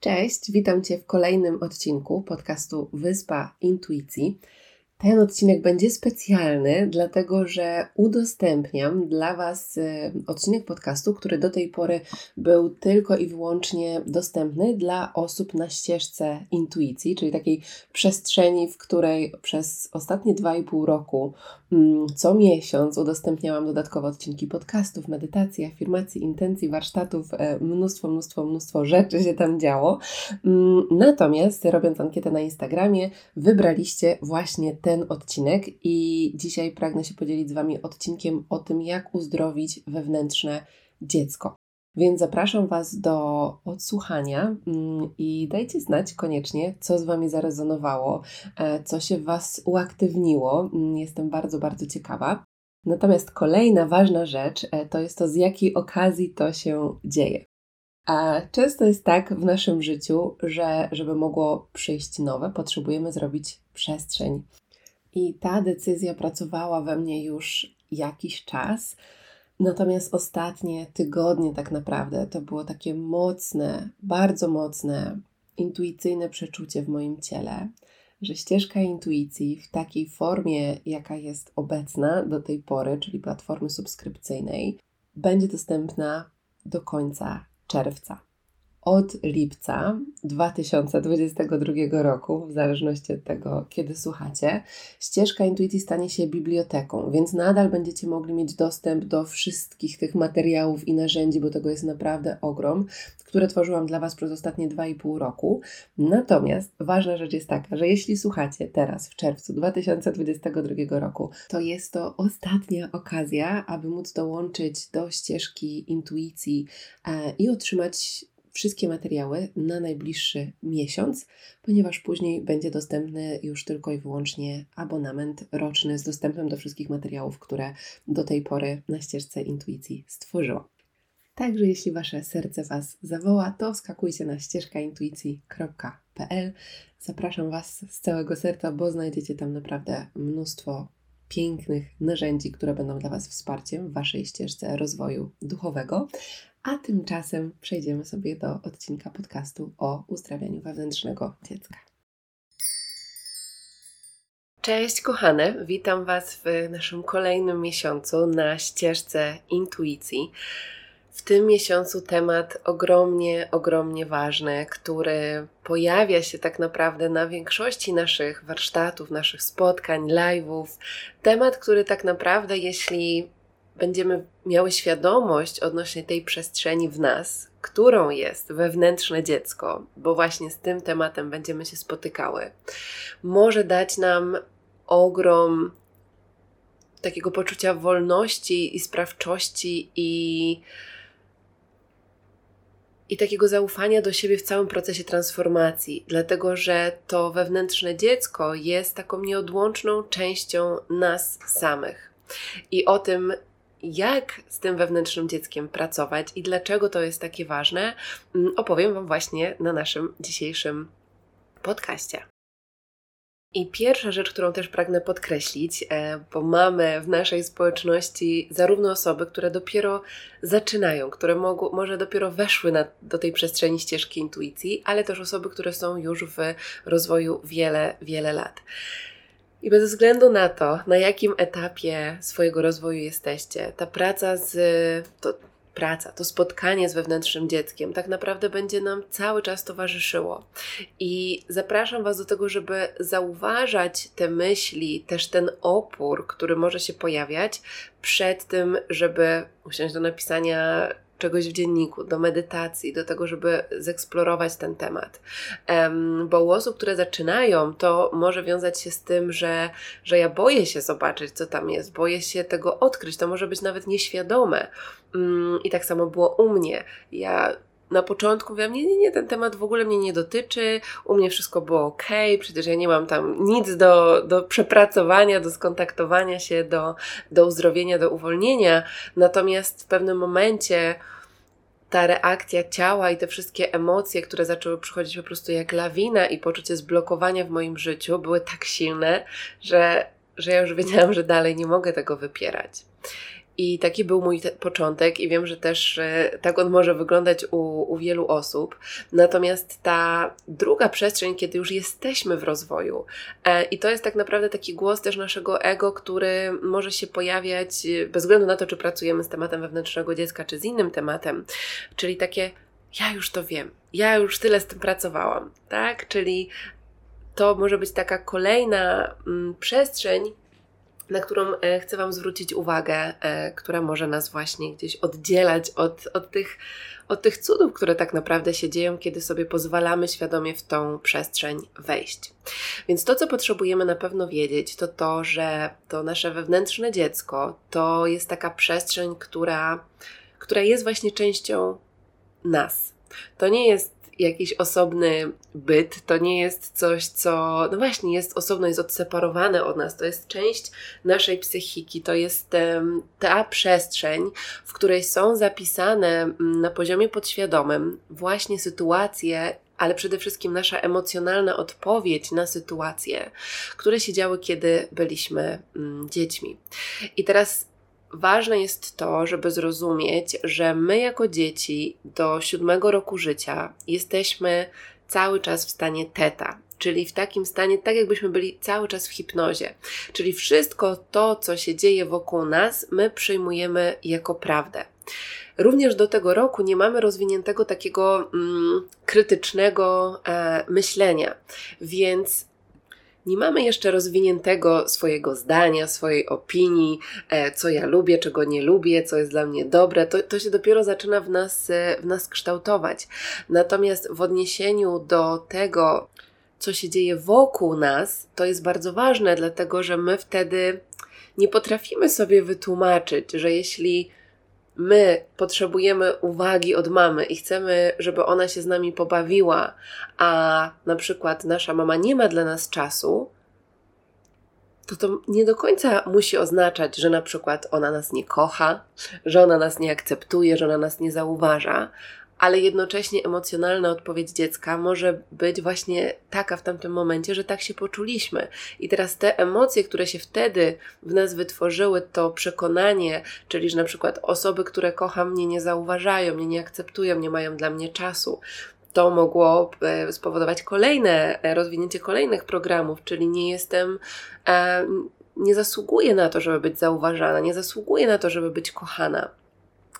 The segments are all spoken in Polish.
Cześć, witam Cię w kolejnym odcinku podcastu Wyspa Intuicji. Ten odcinek będzie specjalny, dlatego że udostępniam dla Was y, odcinek podcastu, który do tej pory był tylko i wyłącznie dostępny dla osób na ścieżce intuicji, czyli takiej przestrzeni, w której przez ostatnie 2,5 roku mm, co miesiąc udostępniałam dodatkowe odcinki podcastów, medytacji, afirmacji, intencji, warsztatów, e, mnóstwo, mnóstwo, mnóstwo rzeczy się tam działo. Mm, natomiast robiąc ankietę na Instagramie, wybraliście właśnie ten ten odcinek i dzisiaj pragnę się podzielić z Wami odcinkiem o tym, jak uzdrowić wewnętrzne dziecko. Więc zapraszam Was do odsłuchania mm, i dajcie znać koniecznie, co z Wami zarezonowało, e, co się w Was uaktywniło. Mm, jestem bardzo, bardzo ciekawa. Natomiast kolejna ważna rzecz e, to jest to, z jakiej okazji to się dzieje. A często jest tak w naszym życiu, że żeby mogło przyjść nowe, potrzebujemy zrobić przestrzeń. I ta decyzja pracowała we mnie już jakiś czas. Natomiast ostatnie tygodnie, tak naprawdę, to było takie mocne, bardzo mocne, intuicyjne przeczucie w moim ciele, że ścieżka intuicji w takiej formie, jaka jest obecna do tej pory, czyli platformy subskrypcyjnej, będzie dostępna do końca czerwca od lipca 2022 roku, w zależności od tego, kiedy słuchacie, ścieżka intuicji stanie się biblioteką, więc nadal będziecie mogli mieć dostęp do wszystkich tych materiałów i narzędzi, bo tego jest naprawdę ogrom, które tworzyłam dla Was przez ostatnie 2,5 roku. Natomiast ważna rzecz jest taka, że jeśli słuchacie teraz w czerwcu 2022 roku, to jest to ostatnia okazja, aby móc dołączyć do ścieżki intuicji e, i otrzymać wszystkie materiały na najbliższy miesiąc, ponieważ później będzie dostępny już tylko i wyłącznie abonament roczny z dostępem do wszystkich materiałów, które do tej pory na ścieżce intuicji stworzyłam. Także jeśli Wasze serce Was zawoła, to skakujcie na ścieżkaintuicji.pl. Zapraszam Was z całego serca, bo znajdziecie tam naprawdę mnóstwo pięknych narzędzi, które będą dla Was wsparciem w Waszej ścieżce rozwoju duchowego. A tymczasem przejdziemy sobie do odcinka podcastu o uzdrawianiu wewnętrznego dziecka. Cześć kochane, witam Was w naszym kolejnym miesiącu na ścieżce intuicji. W tym miesiącu temat ogromnie, ogromnie ważny, który pojawia się tak naprawdę na większości naszych warsztatów, naszych spotkań, live'ów. Temat, który tak naprawdę, jeśli będziemy miały świadomość odnośnie tej przestrzeni w nas, którą jest wewnętrzne dziecko, bo właśnie z tym tematem będziemy się spotykały, może dać nam ogrom takiego poczucia wolności i sprawczości i i takiego zaufania do siebie w całym procesie transformacji, dlatego że to wewnętrzne dziecko jest taką nieodłączną częścią nas samych. I o tym, jak z tym wewnętrznym dzieckiem pracować i dlaczego to jest takie ważne, mm, opowiem Wam właśnie na naszym dzisiejszym podcaście. I pierwsza rzecz, którą też pragnę podkreślić, e, bo mamy w naszej społeczności zarówno osoby, które dopiero zaczynają, które mogą, może dopiero weszły na, do tej przestrzeni ścieżki intuicji, ale też osoby, które są już w rozwoju wiele, wiele lat. I bez względu na to, na jakim etapie swojego rozwoju jesteście, ta praca z. To, praca, to spotkanie z wewnętrznym dzieckiem tak naprawdę będzie nam cały czas towarzyszyło. I zapraszam Was do tego, żeby zauważać te myśli, też ten opór, który może się pojawiać przed tym, żeby usiąść do napisania czegoś w dzienniku, do medytacji, do tego, żeby zeksplorować ten temat. Bo u osób, które zaczynają, to może wiązać się z tym, że, że ja boję się zobaczyć, co tam jest, boję się tego odkryć, to może być nawet nieświadome. Mm, I tak samo było u mnie. Ja na początku mówiłam, nie, nie, nie, ten temat w ogóle mnie nie dotyczy, u mnie wszystko było ok, przecież ja nie mam tam nic do, do przepracowania, do skontaktowania się, do, do uzdrowienia, do uwolnienia. Natomiast w pewnym momencie ta reakcja ciała i te wszystkie emocje, które zaczęły przychodzić po prostu jak lawina i poczucie zblokowania w moim życiu były tak silne, że, że ja już wiedziałam, że dalej nie mogę tego wypierać. I taki był mój początek, i wiem, że też e, tak on może wyglądać u, u wielu osób. Natomiast ta druga przestrzeń, kiedy już jesteśmy w rozwoju, e, i to jest tak naprawdę taki głos też naszego ego, który może się pojawiać e, bez względu na to, czy pracujemy z tematem wewnętrznego dziecka, czy z innym tematem, czyli takie ja już to wiem, ja już tyle z tym pracowałam, tak? Czyli to może być taka kolejna mm, przestrzeń, na którą e, chcę Wam zwrócić uwagę, e, która może nas właśnie gdzieś oddzielać od, od, tych, od tych cudów, które tak naprawdę się dzieją, kiedy sobie pozwalamy świadomie w tą przestrzeń wejść. Więc to, co potrzebujemy na pewno wiedzieć, to to, że to nasze wewnętrzne dziecko to jest taka przestrzeń, która, która jest właśnie częścią nas. To nie jest jakiś osobny byt, to nie jest coś, co, no właśnie, jest osobno, jest odseparowane od nas, to jest część naszej psychiki, to jest ta przestrzeń, w której są zapisane um, na poziomie podświadomym właśnie sytuacje, ale przede wszystkim nasza emocjonalna odpowiedź na sytuacje, które się działy, kiedy byliśmy um, dziećmi. I teraz ważne jest to, żeby zrozumieć, że my jako dzieci do siódmego roku życia jesteśmy cały czas w stanie teta, czyli w takim stanie, tak jakbyśmy byli cały czas w hipnozie. Czyli wszystko to, co się dzieje wokół nas, my przyjmujemy jako prawdę. Również do tego roku nie mamy rozwiniętego takiego mm, krytycznego e, myślenia, więc nie mamy jeszcze rozwiniętego swojego zdania, swojej opinii, e, co ja lubię, czego nie lubię, co jest dla mnie dobre. To, to się dopiero zaczyna w nas, e, w nas kształtować. Natomiast w odniesieniu do tego, co się dzieje wokół nas, to jest bardzo ważne, dlatego że my wtedy nie potrafimy sobie wytłumaczyć, że jeśli my potrzebujemy uwagi od mamy i chcemy, żeby ona się z nami pobawiła, a na przykład nasza mama nie ma dla nas czasu, to to nie do końca musi oznaczać, że na przykład ona nas nie kocha, że ona nas nie akceptuje, że ona nas nie zauważa, ale jednocześnie emocjonalna odpowiedź dziecka może być właśnie taka w tamtym momencie, że tak się poczuliśmy. I teraz te emocje, które się wtedy w nas wytworzyły, to przekonanie, czyli że na przykład osoby, które kocham, mnie nie zauważają, mnie nie akceptują, nie mają dla mnie czasu. To mogło e, spowodować kolejne, e, rozwinięcie kolejnych programów, czyli nie jestem, e, nie zasługuję na to, żeby być zauważana, nie zasługuję na to, żeby być kochana.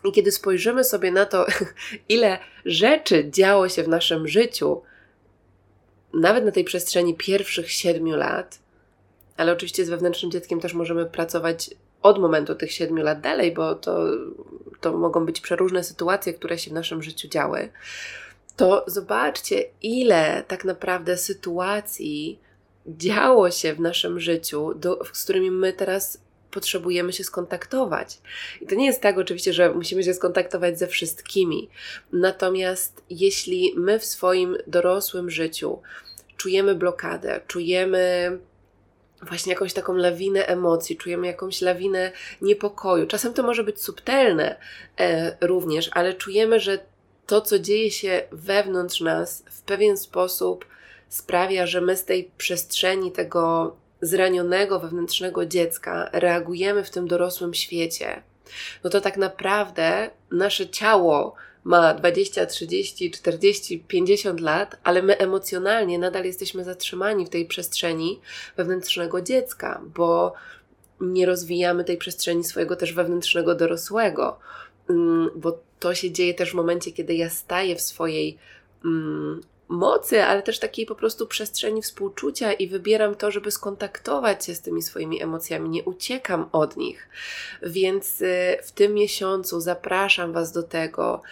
I kiedy spojrzymy sobie na to, ile rzeczy działo się w naszym życiu, nawet na tej przestrzeni pierwszych siedmiu lat, ale oczywiście z wewnętrznym dzieckiem też możemy pracować od momentu tych siedmiu lat dalej, bo to, to mogą być przeróżne sytuacje, które się w naszym życiu działy, to zobaczcie, ile tak naprawdę sytuacji działo się w naszym życiu, do, z którymi my teraz potrzebujemy się skontaktować. I to nie jest tak oczywiście, że musimy się skontaktować ze wszystkimi. Natomiast jeśli my w swoim dorosłym życiu czujemy blokadę, czujemy właśnie jakąś taką lawinę emocji, czujemy jakąś lawinę niepokoju. Czasem to może być subtelne e, również, ale czujemy, że to, co dzieje się wewnątrz nas, w pewien sposób sprawia, że my z tej przestrzeni tego zranionego wewnętrznego dziecka reagujemy w tym dorosłym świecie, no to tak naprawdę nasze ciało ma 20, 30, 40, 50 lat, ale my emocjonalnie nadal jesteśmy zatrzymani w tej przestrzeni wewnętrznego dziecka, bo nie rozwijamy tej przestrzeni swojego też wewnętrznego dorosłego, mm, bo to się dzieje też w momencie, kiedy ja staję w swojej mm, mocy, ale też takiej po prostu przestrzeni współczucia i wybieram to, żeby skontaktować się z tymi swoimi emocjami, nie uciekam od nich. Więc y, w tym miesiącu zapraszam Was do tego,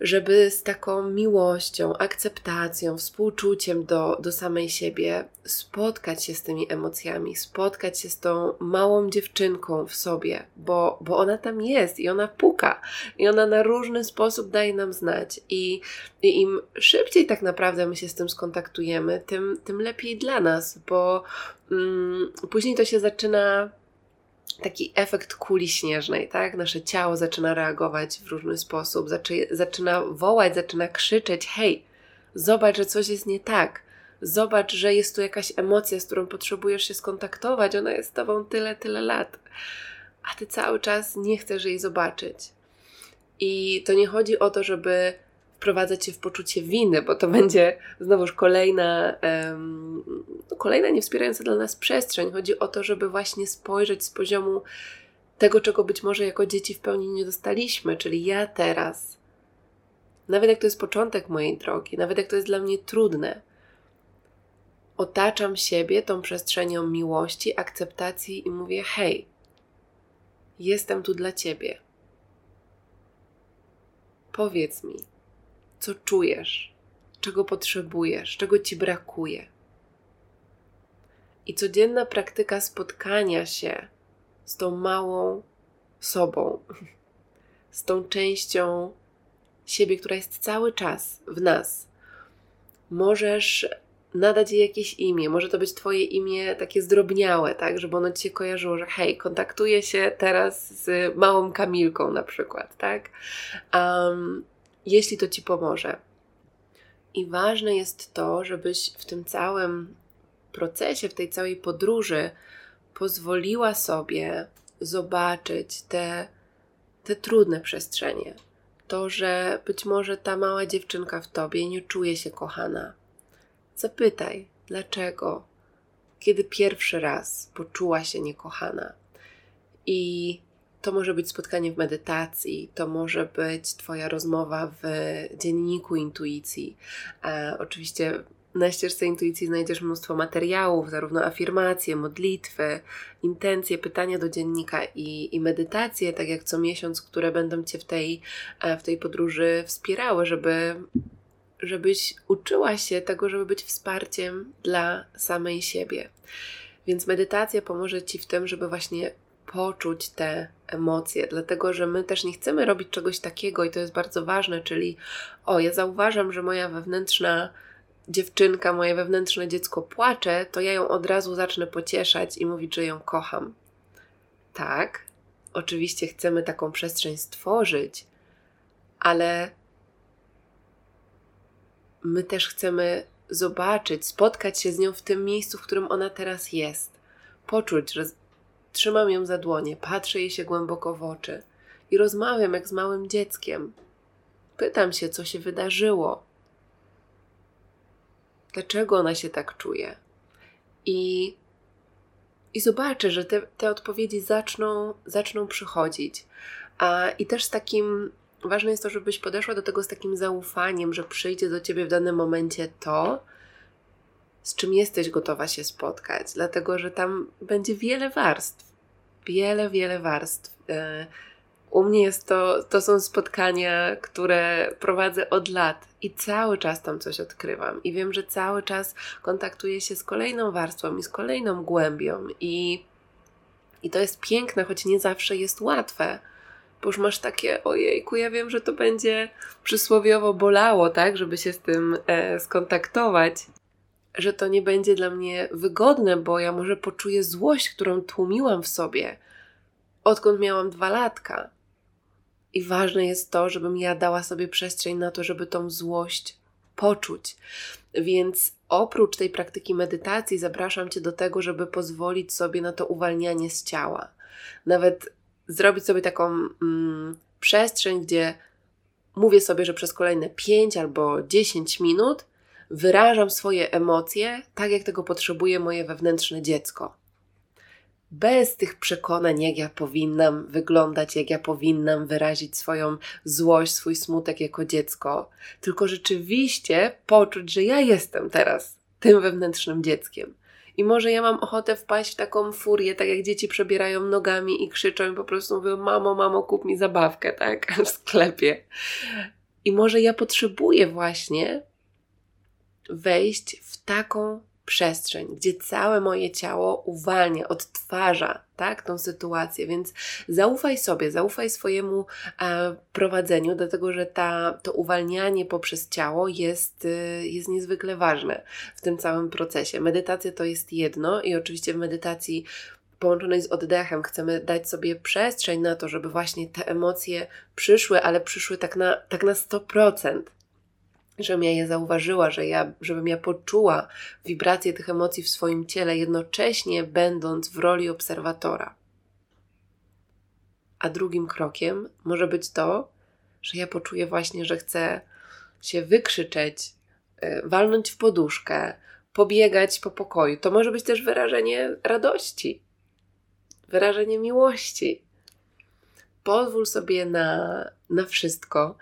żeby z taką miłością, akceptacją, współczuciem do, do samej siebie spotkać się z tymi emocjami, spotkać się z tą małą dziewczynką w sobie, bo, bo ona tam jest i ona puka i ona na różny sposób daje nam znać. I, i im szybciej tak naprawdę my się z tym skontaktujemy, tym, tym lepiej dla nas, bo mm, później to się zaczyna taki efekt kuli śnieżnej, tak? Nasze ciało zaczyna reagować w różny sposób, zaczy, zaczyna wołać, zaczyna krzyczeć: hej, zobacz, że coś jest nie tak. Zobacz, że jest tu jakaś emocja, z którą potrzebujesz się skontaktować. Ona jest z tobą tyle, tyle lat, a ty cały czas nie chcesz jej zobaczyć. I to nie chodzi o to, żeby wprowadzać cię w poczucie winy, bo to będzie znowuż kolejna, um, kolejna niewspierająca dla nas przestrzeń. Chodzi o to, żeby właśnie spojrzeć z poziomu tego, czego być może jako dzieci w pełni nie dostaliśmy, czyli ja teraz. Nawet jak to jest początek mojej drogi, nawet jak to jest dla mnie trudne, otaczam siebie tą przestrzenią miłości, akceptacji i mówię: hej, jestem tu dla ciebie. Powiedz mi, co czujesz, czego potrzebujesz, czego ci brakuje. I codzienna praktyka spotkania się z tą małą sobą, z tą częścią siebie, która jest cały czas w nas. Możesz nadać jej jakieś imię. Może to być Twoje imię takie zdrobniałe, tak, żeby ono Ci się kojarzyło, że hej, kontaktuję się teraz z małą Kamilką na przykład, tak? Um, jeśli to Ci pomoże. I ważne jest to, żebyś w tym całym procesie, w tej całej podróży pozwoliła sobie zobaczyć te, te trudne przestrzenie. To, że być może ta mała dziewczynka w tobie nie czuje się kochana. Zapytaj, dlaczego, kiedy pierwszy raz poczuła się niekochana. I to może być spotkanie w medytacji, to może być Twoja rozmowa w dzienniku intuicji. E, oczywiście na ścieżce intuicji znajdziesz mnóstwo materiałów, zarówno afirmacje, modlitwy, intencje, pytania do dziennika i, i medytacje, tak jak co miesiąc, które będą Cię w tej, e, w tej podróży wspierały, żeby, żebyś uczyła się tego, żeby być wsparciem dla samej siebie. Więc medytacja pomoże Ci w tym, żeby właśnie poczuć te emocje, dlatego że my też nie chcemy robić czegoś takiego i to jest bardzo ważne, czyli o, ja zauważam, że moja wewnętrzna dziewczynka, moje wewnętrzne dziecko płacze, to ja ją od razu zacznę pocieszać i mówić, że ją kocham. Tak, oczywiście chcemy taką przestrzeń stworzyć, ale my też chcemy zobaczyć, spotkać się z nią w tym miejscu, w którym ona teraz jest. Poczuć, że Trzymam ją za dłonie, patrzę jej się głęboko w oczy i rozmawiam jak z małym dzieckiem. Pytam się, co się wydarzyło. Dlaczego ona się tak czuje? I, i zobaczę, że te, te odpowiedzi zaczną, zaczną przychodzić. A, I też z takim, ważne jest to, żebyś podeszła do tego z takim zaufaniem, że przyjdzie do ciebie w danym momencie to, z czym jesteś gotowa się spotkać, dlatego że tam będzie wiele warstw. Wiele, wiele warstw. U mnie jest to, to są spotkania, które prowadzę od lat i cały czas tam coś odkrywam. I wiem, że cały czas kontaktuję się z kolejną warstwą i z kolejną głębią. I, i to jest piękne, choć nie zawsze jest łatwe. Bo już masz takie, ojejku, ja wiem, że to będzie przysłowiowo bolało, tak, żeby się z tym e, skontaktować że to nie będzie dla mnie wygodne, bo ja może poczuję złość, którą tłumiłam w sobie, odkąd miałam dwa latka. I ważne jest to, żebym ja dała sobie przestrzeń na to, żeby tą złość poczuć. Więc oprócz tej praktyki medytacji, zapraszam Cię do tego, żeby pozwolić sobie na to uwalnianie z ciała. Nawet zrobić sobie taką mm, przestrzeń, gdzie mówię sobie, że przez kolejne 5 albo 10 minut wyrażam swoje emocje tak, jak tego potrzebuje moje wewnętrzne dziecko. Bez tych przekonań, jak ja powinnam wyglądać, jak ja powinnam wyrazić swoją złość, swój smutek jako dziecko, tylko rzeczywiście poczuć, że ja jestem teraz tym wewnętrznym dzieckiem. I może ja mam ochotę wpaść w taką furię, tak jak dzieci przebierają nogami i krzyczą i po prostu mówią: Mamo, mamo, kup mi zabawkę, tak? W sklepie. I może ja potrzebuję właśnie wejść w taką przestrzeń, gdzie całe moje ciało uwalnia, odtwarza tak, tą sytuację. Więc zaufaj sobie, zaufaj swojemu e, prowadzeniu, dlatego że ta, to uwalnianie poprzez ciało jest, y, jest niezwykle ważne w tym całym procesie. Medytacja to jest jedno i oczywiście w medytacji połączonej z oddechem chcemy dać sobie przestrzeń na to, żeby właśnie te emocje przyszły, ale przyszły tak na, tak na 100% żebym ja je zauważyła, że ja, żebym ja poczuła wibrację tych emocji w swoim ciele, jednocześnie będąc w roli obserwatora. A drugim krokiem może być to, że ja poczuję właśnie, że chcę się wykrzyczeć, y, walnąć w poduszkę, pobiegać po pokoju. To może być też wyrażenie radości, wyrażenie miłości. Pozwól sobie na, na wszystko,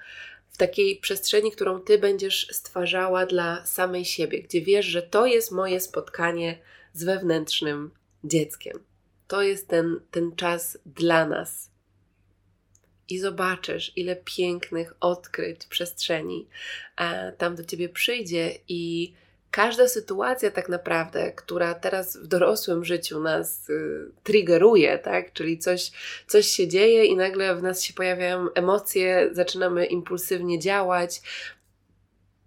w takiej przestrzeni, którą ty będziesz stwarzała dla samej siebie, gdzie wiesz, że to jest moje spotkanie z wewnętrznym dzieckiem. To jest ten, ten czas dla nas. I zobaczysz, ile pięknych odkryć przestrzeni e, tam do ciebie przyjdzie i każda sytuacja tak naprawdę, która teraz w dorosłym życiu nas y, triggeruje, tak? Czyli coś, coś się dzieje i nagle w nas się pojawiają emocje, zaczynamy impulsywnie działać,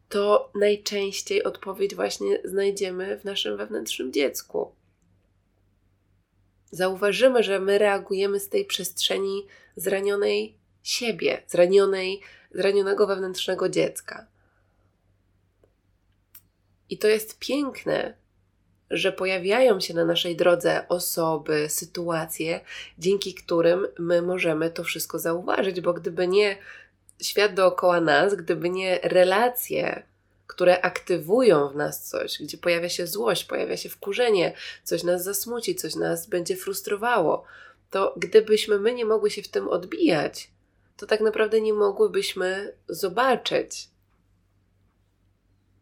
to najczęściej odpowiedź właśnie znajdziemy w naszym wewnętrznym dziecku. Zauważymy, że my reagujemy z tej przestrzeni zranionej siebie, zranionej, zranionego wewnętrznego dziecka. I to jest piękne, że pojawiają się na naszej drodze osoby, sytuacje, dzięki którym my możemy to wszystko zauważyć, bo gdyby nie świat dookoła nas, gdyby nie relacje, które aktywują w nas coś, gdzie pojawia się złość, pojawia się wkurzenie, coś nas zasmuci, coś nas będzie frustrowało, to gdybyśmy my nie mogły się w tym odbijać, to tak naprawdę nie mogłybyśmy zobaczyć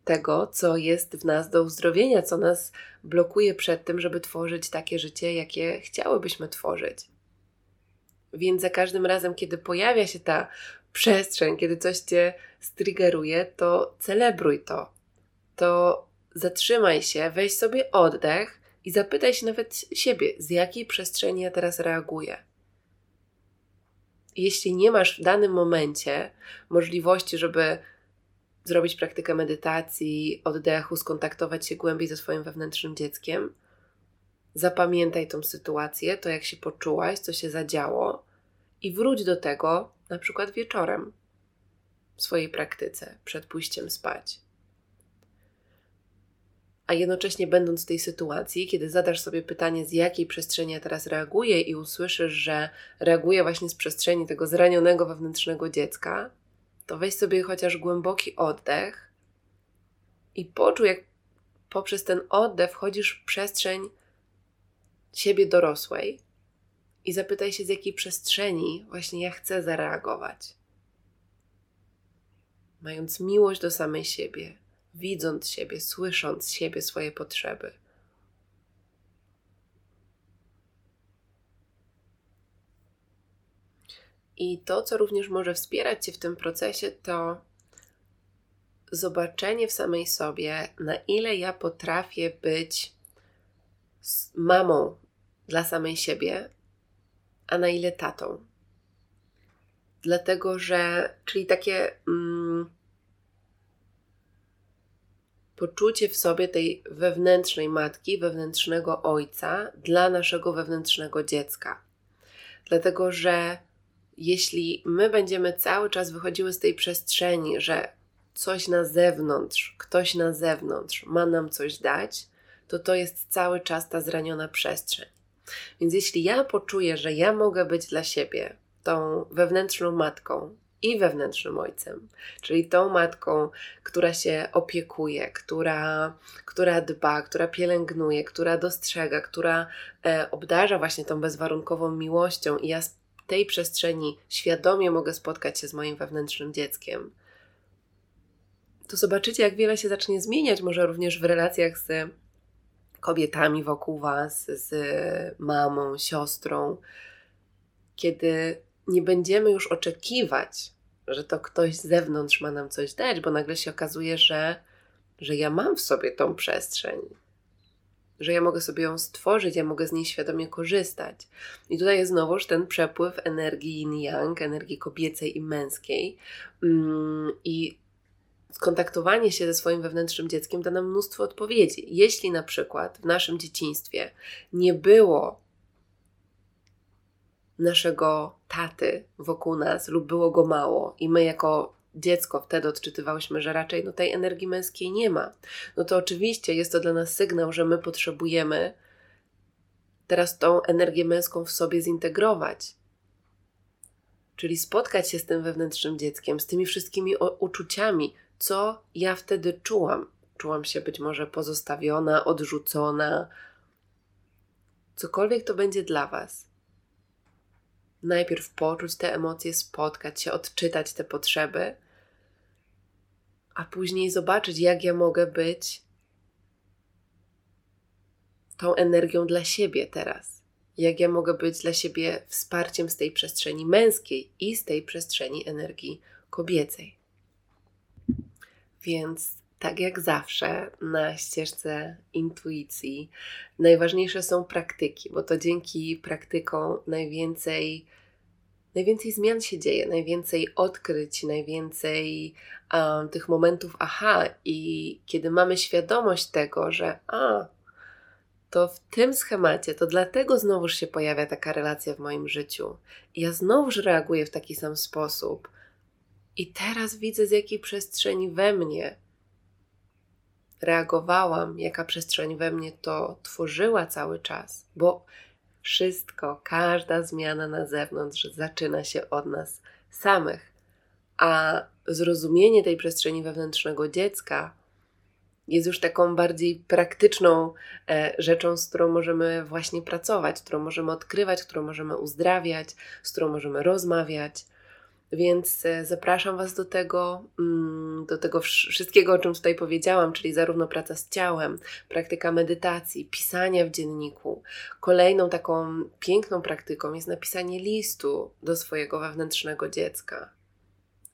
tego, co jest w nas do uzdrowienia, co nas blokuje przed tym, żeby tworzyć takie życie, jakie chciałybyśmy tworzyć. Więc za każdym razem, kiedy pojawia się ta przestrzeń, kiedy coś cię striggeruje, to celebruj to. To zatrzymaj się, weź sobie oddech i zapytaj się nawet siebie, z jakiej przestrzeni ja teraz reaguję. Jeśli nie masz w danym momencie możliwości, żeby zrobić praktykę medytacji, oddechu, skontaktować się głębiej ze swoim wewnętrznym dzieckiem. Zapamiętaj tą sytuację, to jak się poczułaś, co się zadziało i wróć do tego na przykład wieczorem w swojej praktyce, przed pójściem spać. A jednocześnie, będąc w tej sytuacji, kiedy zadasz sobie pytanie, z jakiej przestrzeni ja teraz reaguję, i usłyszysz, że reaguję właśnie z przestrzeni tego zranionego wewnętrznego dziecka, to weź sobie chociaż głęboki oddech i poczuj, jak poprzez ten oddech wchodzisz w przestrzeń siebie dorosłej i zapytaj się, z jakiej przestrzeni właśnie ja chcę zareagować. Mając miłość do samej siebie, widząc siebie, słysząc siebie, swoje potrzeby. I to, co również może wspierać Cię w tym procesie, to zobaczenie w samej sobie, na ile ja potrafię być mamą dla samej siebie, a na ile tatą. Dlatego, że, czyli takie mm, poczucie w sobie tej wewnętrznej matki, wewnętrznego ojca dla naszego wewnętrznego dziecka. Dlatego, że jeśli my będziemy cały czas wychodziły z tej przestrzeni, że coś na zewnątrz, ktoś na zewnątrz ma nam coś dać, to to jest cały czas ta zraniona przestrzeń. Więc jeśli ja poczuję, że ja mogę być dla siebie tą wewnętrzną matką, i wewnętrznym ojcem, czyli tą matką, która się opiekuje, która, która dba, która pielęgnuje, która dostrzega, która e, obdarza właśnie tą bezwarunkową miłością i ja tej przestrzeni świadomie mogę spotkać się z moim wewnętrznym dzieckiem, to zobaczycie, jak wiele się zacznie zmieniać, może również w relacjach z kobietami wokół Was, z mamą, siostrą, kiedy nie będziemy już oczekiwać, że to ktoś z zewnątrz ma nam coś dać, bo nagle się okazuje, że, że ja mam w sobie tą przestrzeń, że ja mogę sobie ją stworzyć, ja mogę z niej świadomie korzystać. I tutaj jest znowuż ten przepływ energii yin-yang, energii kobiecej i męskiej. Mm, I skontaktowanie się ze swoim wewnętrznym dzieckiem da nam mnóstwo odpowiedzi. Jeśli na przykład w naszym dzieciństwie nie było naszego taty wokół nas lub było go mało i my jako dziecko wtedy odczytywałyśmy, że raczej no, tej energii męskiej nie ma, no to oczywiście jest to dla nas sygnał, że my potrzebujemy teraz tą energię męską w sobie zintegrować. Czyli spotkać się z tym wewnętrznym dzieckiem, z tymi wszystkimi uczuciami, co ja wtedy czułam. Czułam się być może pozostawiona, odrzucona. Cokolwiek to będzie dla Was. Najpierw poczuć te emocje, spotkać się, odczytać te potrzeby, a później zobaczyć, jak ja mogę być tą energią dla siebie teraz. Jak ja mogę być dla siebie wsparciem z tej przestrzeni męskiej i z tej przestrzeni energii kobiecej. Więc tak jak zawsze na ścieżce intuicji najważniejsze są praktyki, bo to dzięki praktykom najwięcej, najwięcej zmian się dzieje, najwięcej odkryć, najwięcej um, tych momentów aha i kiedy mamy świadomość tego, że a, to w tym schemacie, to dlatego znowuż się pojawia taka relacja w moim życiu. I ja znowuż reaguję w taki sam sposób. I teraz widzę, z jakiej przestrzeni we mnie reagowałam, jaka przestrzeń we mnie to tworzyła cały czas, bo wszystko, każda zmiana na zewnątrz zaczyna się od nas samych, a zrozumienie tej przestrzeni wewnętrznego dziecka jest już taką bardziej praktyczną e, rzeczą, z którą możemy właśnie pracować, którą możemy odkrywać, którą możemy uzdrawiać, z którą możemy rozmawiać. Więc e, zapraszam Was do tego, mm, do tego wszystkiego, o czym tutaj powiedziałam, czyli zarówno praca z ciałem, praktyka medytacji, pisania w dzienniku. Kolejną taką piękną praktyką jest napisanie listu do swojego wewnętrznego dziecka.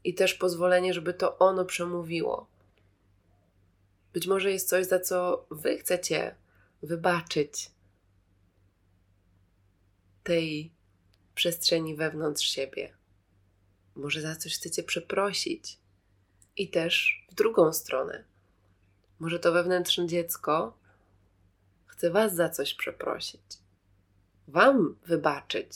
I też pozwolenie, żeby to ono przemówiło. Być może jest coś, za co Wy chcecie wybaczyć tej przestrzeni wewnątrz siebie może za coś chcecie przeprosić. I też w drugą stronę. Może to wewnętrzne dziecko chce Was za coś przeprosić, Wam wybaczyć.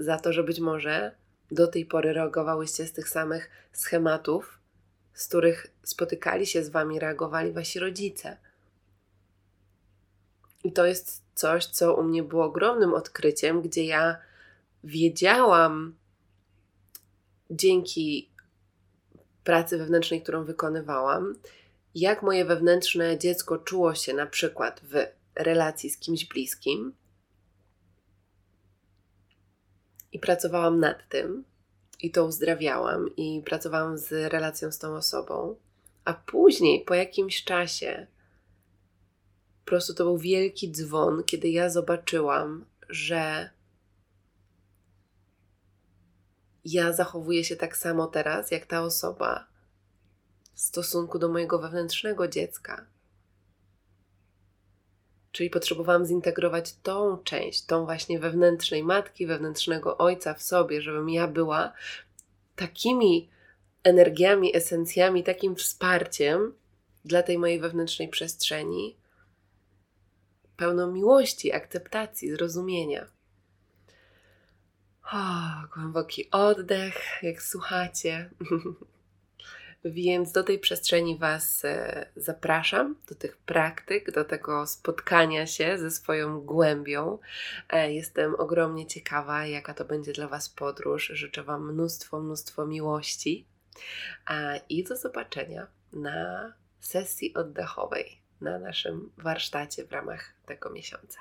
Za to, że być może do tej pory reagowałyście z tych samych schematów, z których spotykali się z Wami, reagowali Wasi rodzice. I to jest coś, co u mnie było ogromnym odkryciem, gdzie ja wiedziałam, dzięki pracy wewnętrznej, którą wykonywałam, jak moje wewnętrzne dziecko czuło się na przykład w relacji z kimś bliskim. I pracowałam nad tym, i to uzdrawiałam, i pracowałam z relacją z tą osobą. A później, po jakimś czasie, po prostu to był wielki dzwon, kiedy ja zobaczyłam, że ja zachowuję się tak samo teraz, jak ta osoba w stosunku do mojego wewnętrznego dziecka. Czyli potrzebowałam zintegrować tą część, tą właśnie wewnętrznej matki, wewnętrznego ojca w sobie, żebym ja była takimi energiami, esencjami, takim wsparciem dla tej mojej wewnętrznej przestrzeni, pełną miłości, akceptacji, zrozumienia. O, głęboki oddech, jak słuchacie. Więc do tej przestrzeni Was e, zapraszam, do tych praktyk, do tego spotkania się ze swoją głębią. E, jestem ogromnie ciekawa, jaka to będzie dla Was podróż. Życzę Wam mnóstwo, mnóstwo miłości i do zobaczenia na sesji oddechowej na naszym warsztacie w ramach tego miesiąca.